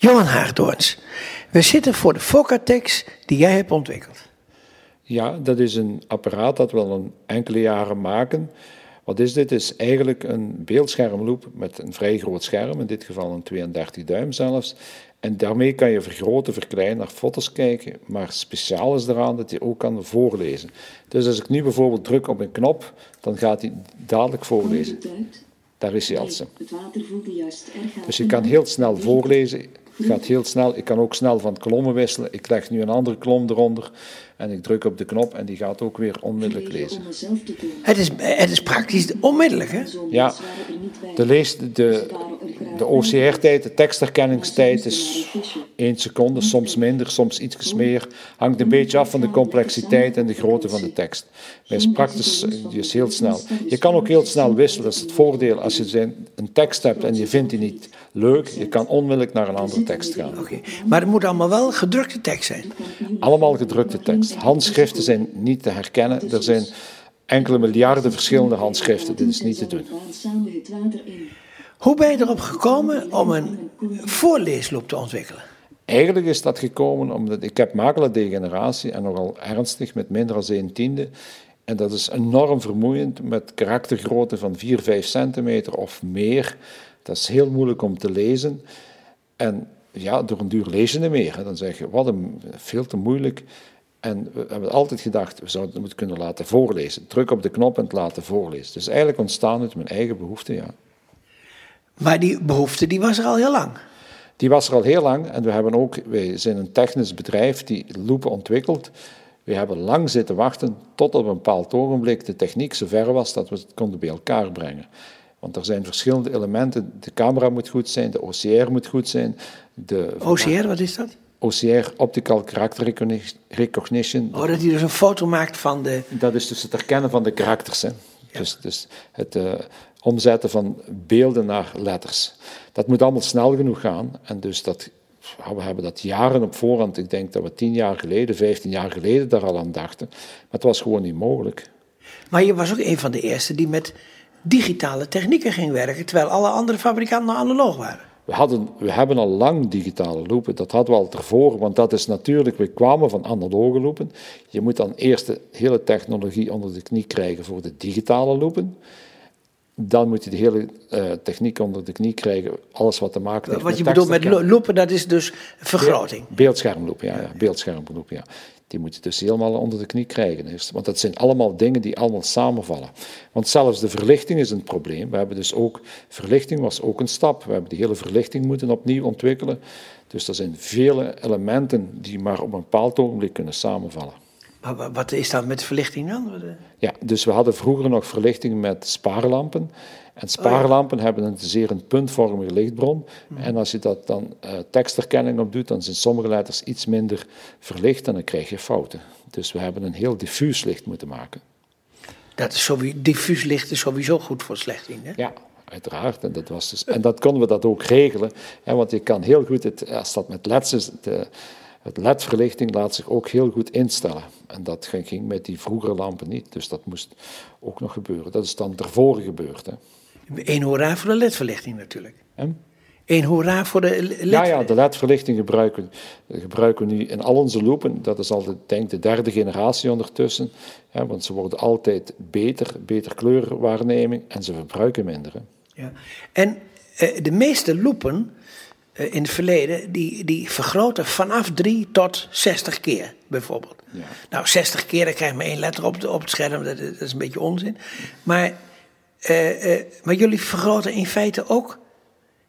Johan Haagdoorns, we zitten voor de Focatex die jij hebt ontwikkeld. Ja, dat is een apparaat dat we al een enkele jaren maken. Wat is dit? Het is eigenlijk een beeldschermloop met een vrij groot scherm, in dit geval een 32 duim zelfs. En daarmee kan je vergroten, verkleinen, naar foto's kijken, maar speciaal is eraan dat je ook kan voorlezen. Dus als ik nu bijvoorbeeld druk op een knop, dan gaat hij dadelijk voorlezen. Daar is hij al. Het water voelt juist erg Dus je kan heel snel voorlezen. Het gaat heel snel. Ik kan ook snel van kolommen wisselen. Ik leg nu een andere kolom eronder en ik druk op de knop en die gaat ook weer onmiddellijk lezen. Het is, het is praktisch onmiddellijk, hè? Ja, de, lees, de, de OCR-tijd, de tekstherkenningstijd is 1 seconde, soms minder, soms iets meer. Hangt een beetje af van de complexiteit en de grootte van de tekst. Maar is praktisch is heel snel. Je kan ook heel snel wisselen, dat is het voordeel. Als je een tekst hebt en je vindt die niet leuk, je kan onmiddellijk naar een andere tekst gaan. Oké, Maar het moet allemaal wel gedrukte tekst zijn? Allemaal gedrukte tekst. Handschriften zijn niet te herkennen. Er zijn enkele miljarden verschillende handschriften. Dit is niet te doen. Hoe ben je erop gekomen om een voorleesloop te ontwikkelen? Eigenlijk is dat gekomen omdat ik heb makelaardegeneratie en nogal ernstig met minder dan 1 tiende. En dat is enorm vermoeiend met karaktergrootte van 4, 5 centimeter of meer. Dat is heel moeilijk om te lezen. En ja, door een duur je niet meer. Dan zeg je, wat een, veel te moeilijk. En we hebben altijd gedacht, we zouden het moeten kunnen laten voorlezen. Druk op de knop en het laten voorlezen. Dus eigenlijk ontstaan uit mijn eigen behoefte, ja. Maar die behoefte, die was er al heel lang? Die was er al heel lang. En we hebben ook, wij zijn een technisch bedrijf die loepen ontwikkelt. We hebben lang zitten wachten tot op een bepaald ogenblik de techniek zover was dat we het konden bij elkaar brengen. Want er zijn verschillende elementen. De camera moet goed zijn, de OCR moet goed zijn. De OCR, wat is dat? OCR, Optical Character Recognition. Oh, dat hij dus een foto maakt van de... Dat is dus het herkennen van de karakters. Hè. Dus, dus het uh, omzetten van beelden naar letters. Dat moet allemaal snel genoeg gaan. En dus dat, we hebben dat jaren op voorhand. Ik denk dat we tien jaar geleden, vijftien jaar geleden daar al aan dachten. Maar het was gewoon niet mogelijk. Maar je was ook een van de eerste die met digitale technieken ging werken, terwijl alle andere fabrikanten analoog waren. We, hadden, we hebben al lang digitale loepen, dat hadden we al ervoor, want dat is natuurlijk, we kwamen van analoge loepen. Je moet dan eerst de hele technologie onder de knie krijgen voor de digitale loepen. Dan moet je de hele uh, techniek onder de knie krijgen, alles wat te maken heeft wat met Wat je bedoelt met loepen, dat is dus vergroting? Beeldschermloop, ja, ja, ja. Die moet je dus helemaal onder de knie krijgen. Want dat zijn allemaal dingen die allemaal samenvallen. Want zelfs de verlichting is een probleem. We hebben dus ook, verlichting was ook een stap. We hebben die hele verlichting moeten opnieuw ontwikkelen. Dus er zijn vele elementen die maar op een bepaald ogenblik kunnen samenvallen. Maar wat is dat met verlichting dan? Ja, dus we hadden vroeger nog verlichting met spaarlampen. En spaarlampen hebben een zeer een puntvormige lichtbron. Mhm. En als je dat dan uh, tekstherkenning op doet, dan zijn sommige letters iets minder verlicht en dan krijg je fouten. Dus we hebben een heel diffuus licht moeten maken. Dat is sowieso, diffuus licht is sowieso goed voor slechting, hè? Ja, uiteraard. En dat, was dus, en dat konden we dat ook regelen. Hè, want je kan heel goed, het, als dat met leds is, de, het ledverlichting laat zich ook heel goed instellen. En dat ging met die vroegere lampen niet. Dus dat moest ook nog gebeuren. Dat is dan tevoren gebeurd. Hè. Eén hoera voor de ledverlichting natuurlijk. En? Eén hoera voor de led Ja, ja, de ledverlichting gebruiken, gebruiken we nu in al onze lopen. Dat is al de, denk de derde generatie ondertussen. Want ze worden altijd beter, beter kleurwaarneming en ze verbruiken minder. Ja. En eh, de meeste loepen in het verleden, die, die vergroten vanaf 3 tot 60 keer bijvoorbeeld. Ja. Nou, 60 keer, dan krijg je maar één letter op, op het scherm, dat, dat is een beetje onzin. Maar uh, uh, maar jullie vergroten in feite ook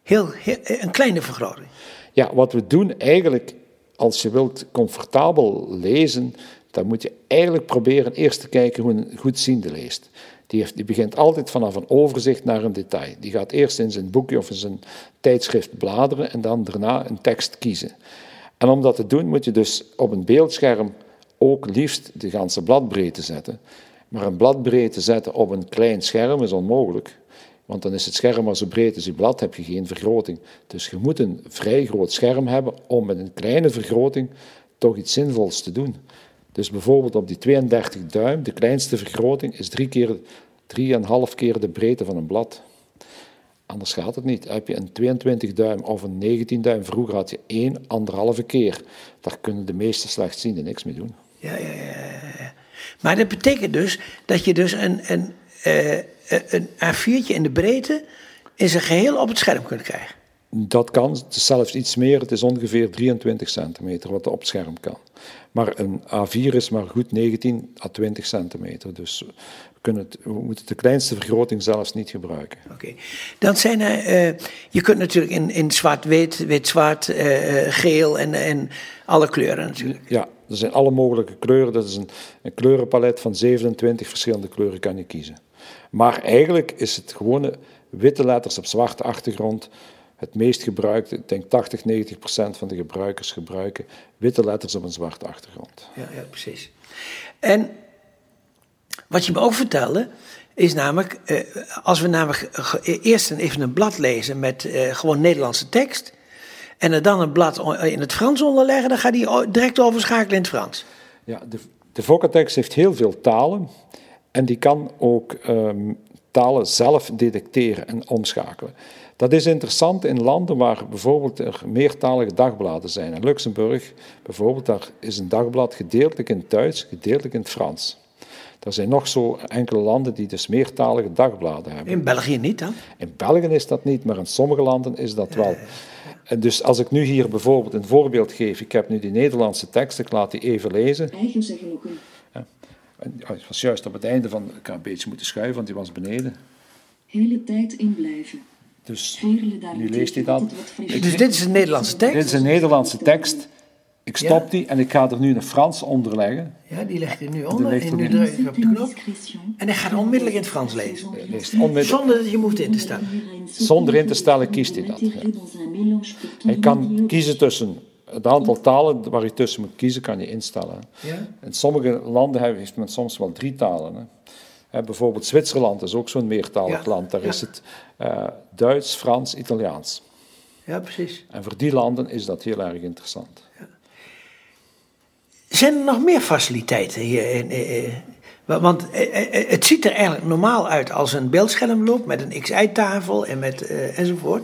heel, heel, een kleine vergroting. Ja, wat we doen eigenlijk, als je wilt comfortabel lezen, dan moet je eigenlijk proberen eerst te kijken hoe een goedziende leest. Die, begint altijd vanaf een overzicht naar een detail. Die gaat eerst in zijn boekje of in zijn tijdschrift bladeren en dan daarna een tekst kiezen. En om dat te doen moet je dus op een beeldscherm ook liefst de ganse bladbreedte zetten. Maar een bladbreedte zetten op een klein scherm is onmogelijk. Want dan is het scherm maar zo breed als je blad, heb je geen vergroting. Dus je moet een vrij groot scherm hebben om met een kleine vergroting toch iets zinvols te doen. Dus bijvoorbeeld op die 32 duim, de kleinste vergroting is drie keer, drieënhalf keer de breedte van een blad. Anders gaat het niet. Heb je een 22 duim of een 19 duim, vroeger had je één, anderhalve keer. Daar kunnen de meeste slechtzienden niks mee doen. Ja, ja, ja. Maar dat betekent dus dat je dus een, een, uh, een A4'tje in de breedte in zijn geheel op het scherm kunt krijgen. Dat kan, het is zelfs iets meer. Het is ongeveer 23 centimeter wat er op het scherm kan. Maar een A4 is maar goed 19 à 20 centimeter. Dus we, kunnen het, we moeten de kleinste vergroting zelfs niet gebruiken. Oké. Dan zijn er, uh, je kunt natuurlijk in, in zwart-wit, wit-zwart, uh, geel en, en alle kleuren natuurlijk. Ja, er zijn alle mogelijke kleuren. Dat is een, een kleurenpalet van 27 verschillende kleuren kan je kiezen. Maar eigenlijk is het gewone witte letters op zwarte achtergrond het meest gebruikte, ik denk 80, 90 procent van de gebruikers gebruiken witte letters op een zwarte achtergrond. Ja, ja, precies. En wat je me ook vertelde, is namelijk, eh, als we namelijk eerst even een blad lezen met eh, gewoon Nederlandse tekst, en er dan een blad in het Frans onderleggen, dan gaat die direct overschakelen in het Frans. Ja, de, de heeft heel veel talen en die kan ook um, talen zelf detecteren en omschakelen. Dat is interessant in landen waar bijvoorbeeld er meertalige dagbladen zijn. In Luxemburg bijvoorbeeld, daar is een dagblad gedeeltelijk in het Duits, gedeeltelijk in het Frans. Er zijn nog zo enkele landen die dus meertalige dagbladen hebben. In België niet dan? In België is dat niet, maar in sommige landen is dat wel. En dus als ik nu hier bijvoorbeeld een voorbeeld geef, ik heb nu die Nederlandse tekst, ik laat die even lezen. Eigen zeggen ook. Ja. Het was juist op het einde van, ik had een beetje moeten schuiven, want die was beneden. Hele tijd inblijven. Dus nu leest hij dat. Dus dit is een Nederlandse tekst? Dit is een Nederlandse tekst. Ik stop die en ik ga er nu een Frans onder leggen. Ja, die legt hij nu onder en nu druk je op de knop. En hij gaat onmiddellijk in het Frans lezen. Zonder dat je moet in te stellen. Zonder in te stellen kiest hij dat. Ja. Hij kan kiezen tussen het aantal talen waar je tussen moet kiezen, kan je instellen. Ja? In sommige landen heeft men soms wel drie talen. Hè. Hè, bijvoorbeeld Zwitserland is ook zo'n meertalig land. Daar is het uh, Duits, Frans, Italiaans. Ja, precies. En voor die landen is dat heel erg interessant. Ja. Zijn er nog meer faciliteiten hier? In, want het ziet er eigenlijk normaal uit als een beeldschermloop met een XI-tafel en met, uh, enzovoort.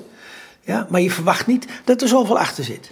Ja, maar je verwacht niet dat er zoveel achter zit.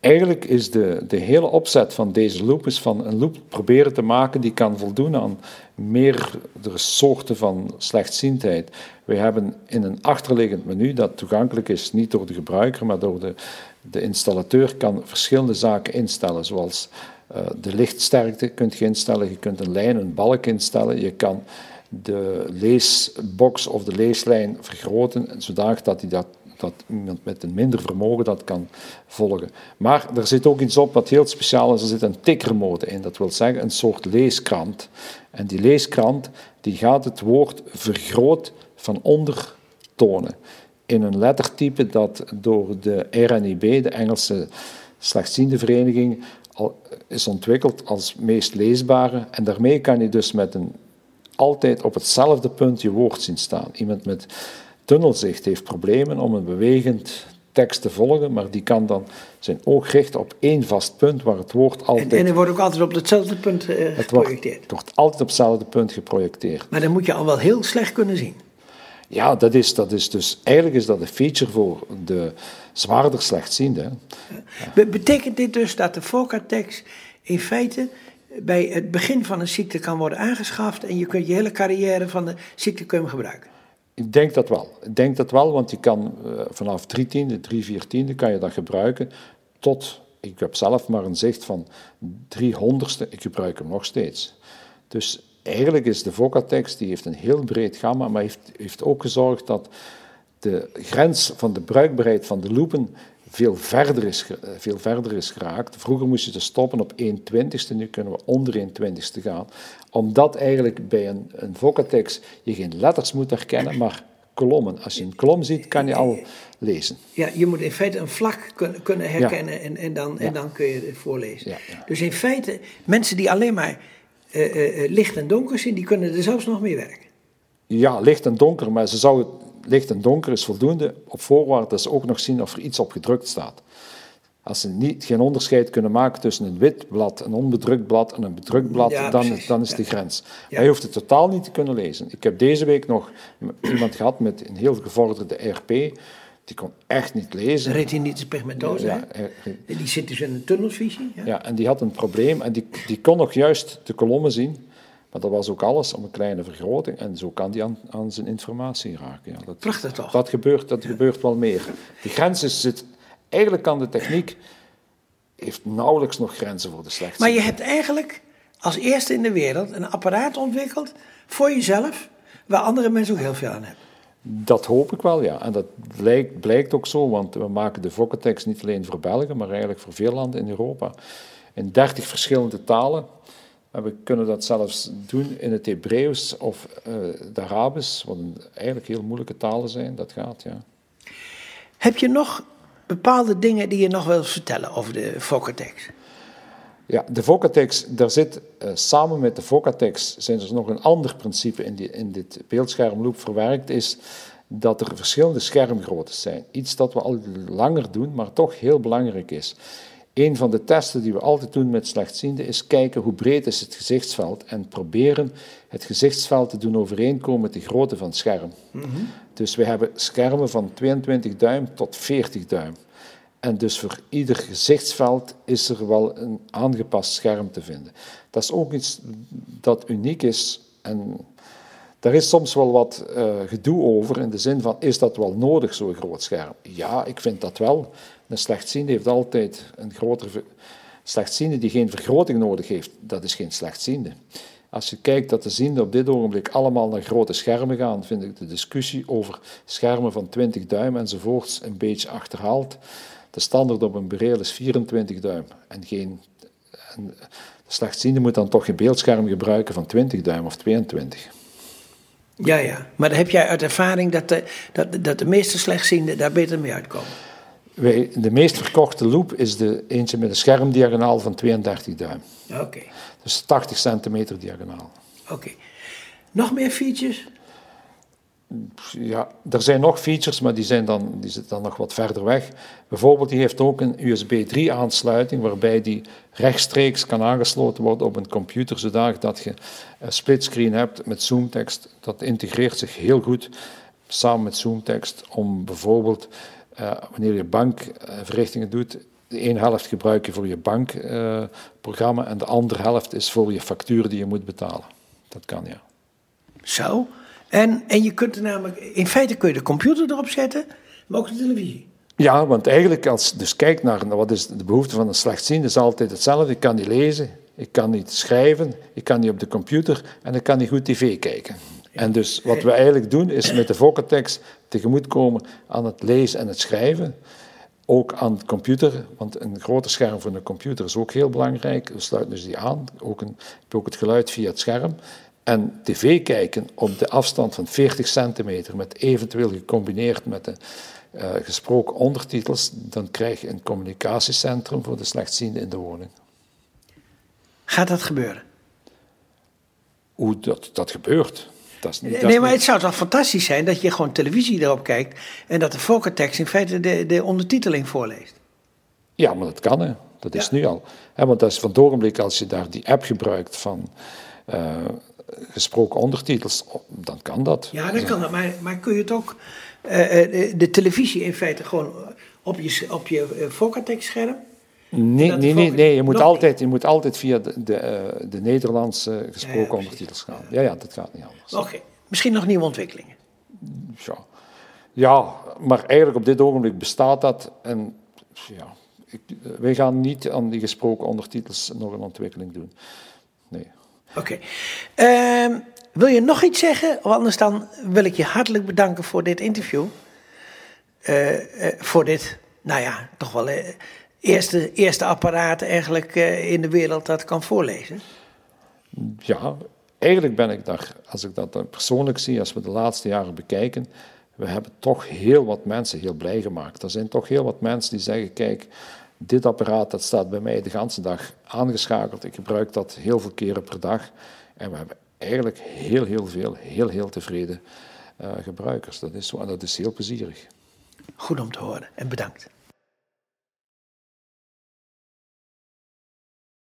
Eigenlijk is de, de hele opzet van deze loop is van een loop proberen te maken die kan voldoen aan meerdere soorten van slechtziendheid. We hebben in een achterliggend menu dat toegankelijk is, niet door de gebruiker, maar door de, de installateur, kan verschillende zaken instellen, zoals uh, de lichtsterkte kunt je instellen, je kunt een lijn, een balk instellen, je kan de leesbox of de leeslijn vergroten, zodanig dat hij dat dat iemand met een minder vermogen dat kan volgen. Maar er zit ook iets op wat heel speciaal is. Er zit een tikkermode in. Dat wil zeggen een soort leeskrant. En die leeskrant die gaat het woord vergroot van onder tonen. In een lettertype dat door de RNIB, de Engelse slechtziende vereniging, is ontwikkeld als meest leesbare. En daarmee kan je dus met een altijd op hetzelfde punt je woord zien staan. Iemand met tunnelzicht heeft problemen om een bewegend tekst te volgen, maar die kan dan zijn oog richten op één vast punt waar het woord altijd... En, en er wordt ook altijd op hetzelfde punt uh, geprojecteerd? Het wordt, altijd op hetzelfde punt geprojecteerd. Maar dan moet je al wel heel slecht kunnen zien. Ja, dat is, dat is dus, eigenlijk is dat een feature voor de zwaarder slechtziende. Ja. Betekent dit dus dat de Focatex in feite bij het begin van een ziekte kan worden aangeschaft en je kunt je hele carrière van de ziekte kunnen gebruiken? Ik denk dat wel. Ik denk dat wel, want je kan uh, vanaf drie tiende, drie viertiende kan je dat gebruiken tot, ik heb zelf maar een zicht van driehonderdste, ik gebruik hem nog steeds. Dus eigenlijk is de Vocatex, die heeft een heel breed gamma, maar heeft, heeft ook gezorgd dat de grens van de bruikbaarheid van de loepen veel verder is, veel verder is geraakt. Vroeger moest je te stoppen op 1 twintigste, nu kunnen we onder 1 twintigste gaan. Omdat eigenlijk bij een, een Vocatex je geen letters moet herkennen, maar kolommen. Als je een kolom ziet, kan je al lezen. Ja, je moet in feite een vlak kunnen, kunnen herkennen en, en, dan, en dan kun je het voorlezen. Dus in feite, mensen die alleen maar uh, uh, licht en donker zien, die kunnen er zelfs nog mee werken. Ja, licht en donker, maar ze zouden licht en donker is voldoende, op voorwaarde dat ze ook nog zien of er iets op gedrukt staat. Als ze niet, geen onderscheid kunnen maken tussen een wit blad, een onbedrukt blad en een bedrukt blad, Ja, dan, dan is de grens. Ja. Maar je hoeft het totaal niet te kunnen lezen. Ik heb deze week nog iemand gehad met een heel gevorderde RP. Die kon echt niet lezen. Retinitis pigmentosa, Ja, hè? hij- Die zit dus in een tunnelvisie. Ja? ja, en die had een probleem en die, die kon nog juist de kolommen zien. Maar dat was ook alles om een kleine vergroting. En zo kan die aan, aan zijn informatie raken. Ja, dat, Prachtig toch? Dat gebeurt, dat gebeurt wel meer. De grens is, zit... Eigenlijk kan de techniek... heeft nauwelijks nog grenzen voor de Maar slechtzienden. je hebt eigenlijk als eerste in de wereld een apparaat ontwikkeld voor jezelf, waar andere mensen ook heel veel aan hebben. Dat hoop ik wel, ja. En dat blijkt, blijkt ook zo, want we maken de Vocatex niet alleen voor België, maar eigenlijk voor veel landen in Europa. In dertig verschillende talen. En we kunnen dat zelfs doen in het Hebreeuws of eh het Arabisch, wat eigenlijk heel moeilijke talen zijn. Dat gaat, ja. Heb je nog bepaalde dingen die je nog wilt vertellen over de Vocatex? Ja, de Vocatex, daar zit eh, samen met de Vocatex zijn er nog een ander principe in, die, in dit beeldschermloop verwerkt, is dat er verschillende schermgroottes zijn. Iets dat we al langer doen, maar toch heel belangrijk is. Een van de testen die we altijd doen met slechtzienden is kijken hoe breed is het gezichtsveld en proberen het gezichtsveld te doen overeenkomen met de grootte van het scherm. Dus we hebben schermen van 22 duim tot 40 duim. En dus voor ieder gezichtsveld is er wel een aangepast scherm te vinden. Dat is ook iets dat uniek is. En daar is soms wel wat eh, gedoe over, in de zin van, is dat wel nodig, zo'n groot scherm? Ja, ik vind dat wel. Een slechtziende heeft altijd een grotere... Slechtziende die geen vergroting nodig heeft, dat is geen slechtziende. Als je kijkt dat de zienden op dit ogenblik allemaal naar grote schermen gaan, vind ik de discussie over schermen van 20 duim enzovoorts een beetje achterhaald. De standaard op een bril is 24 duim en geen... En de slechtziende moet dan toch een beeldscherm gebruiken van 20 duim of 22. Ja, ja. Maar heb jij uit ervaring dat de, dat, dat de meeste slechtzienden daar beter mee uitkomen. Wij, de meest verkochte loop is de eentje met een schermdiagonaal van 32 duim. Oké, Dus 80 centimeter diagonaal. oké. Nog meer features? Ja, er zijn nog features, maar die, zijn dan, die zitten dan nog wat verder weg. Bijvoorbeeld, die heeft ook een USB 3 aansluiting, waarbij die rechtstreeks kan aangesloten worden op een computer, zodanig dat je een splitscreen hebt met zoomtekst. Dat integreert zich heel goed samen met zoomtekst om bijvoorbeeld, eh, wanneer je bankverrichtingen doet, de ene helft gebruik je voor je bankprogramma en de andere helft is voor je facturen die je moet betalen. Dat kan, ja. Zo. En, en je kunt er namelijk, in feite kun je de computer erop zetten, maar ook de televisie. Ja, want eigenlijk als je dus kijkt naar wat is de behoefte van een slechtziende, is altijd hetzelfde. Ik kan niet lezen, ik kan niet schrijven, ik kan niet op de computer en ik kan niet goed tv kijken. En dus wat we eigenlijk doen is met de Vocatex tegemoetkomen aan het lezen en het schrijven. Ook aan de computer, want een groter scherm voor een computer is ook heel belangrijk. We sluiten dus die aan, ook, een, heb ook het geluid via het scherm. En tv kijken op de afstand van 40 centimeter, met eventueel gecombineerd met de eh, gesproken ondertitels, dan krijg je een communicatiecentrum voor de slechtzienden in de woning. Gaat dat gebeuren? Hoe dat, dat gebeurt, dat is niet... dat nee, maar niet- het zou toch fantastisch zijn dat je gewoon televisie erop kijkt en dat de Vocatex in feite de, de ondertiteling voorleest. Ja, maar dat kan, hè. Dat is Ja. nu al. Hè, want dat is van het ogenblik als je daar die app gebruikt van eh, gesproken ondertitels, dan kan dat. Ja, dat kan dat. Maar, maar kun je het ook, eh, eh, de, de televisie in feite gewoon op je, op je Vocatex-scherm? Nee, nee, nee, nee je, moet nog altijd, je moet altijd via de, de, eh, de Nederlandse gesproken Ja, ja, ondertitels gaan. Ja, ja, dat gaat niet anders. Oké, misschien nog nieuwe ontwikkelingen. Ja. ja, maar eigenlijk op dit ogenblik bestaat dat. En ja, ik, wij gaan niet aan die gesproken ondertitels nog een ontwikkeling doen. Nee. Oké. Ehm, wil je nog iets zeggen? Of anders dan wil ik je hartelijk bedanken voor dit interview. Eh, eh, voor dit, nou ja, toch wel eh, eerste, eerste apparaat eigenlijk eh, in de wereld dat kan voorlezen. Ja, eigenlijk ben ik daar, als ik dat persoonlijk zie, als we de laatste jaren bekijken, we hebben toch heel wat mensen heel blij gemaakt. Er zijn toch heel wat mensen die zeggen, kijk, dit apparaat dat staat bij mij de hele dag aangeschakeld. Ik gebruik dat heel veel keren per dag. En we hebben eigenlijk heel, heel veel, heel, heel tevreden eh, gebruikers. Dat is zo en dat is heel plezierig. Goed om te horen en bedankt.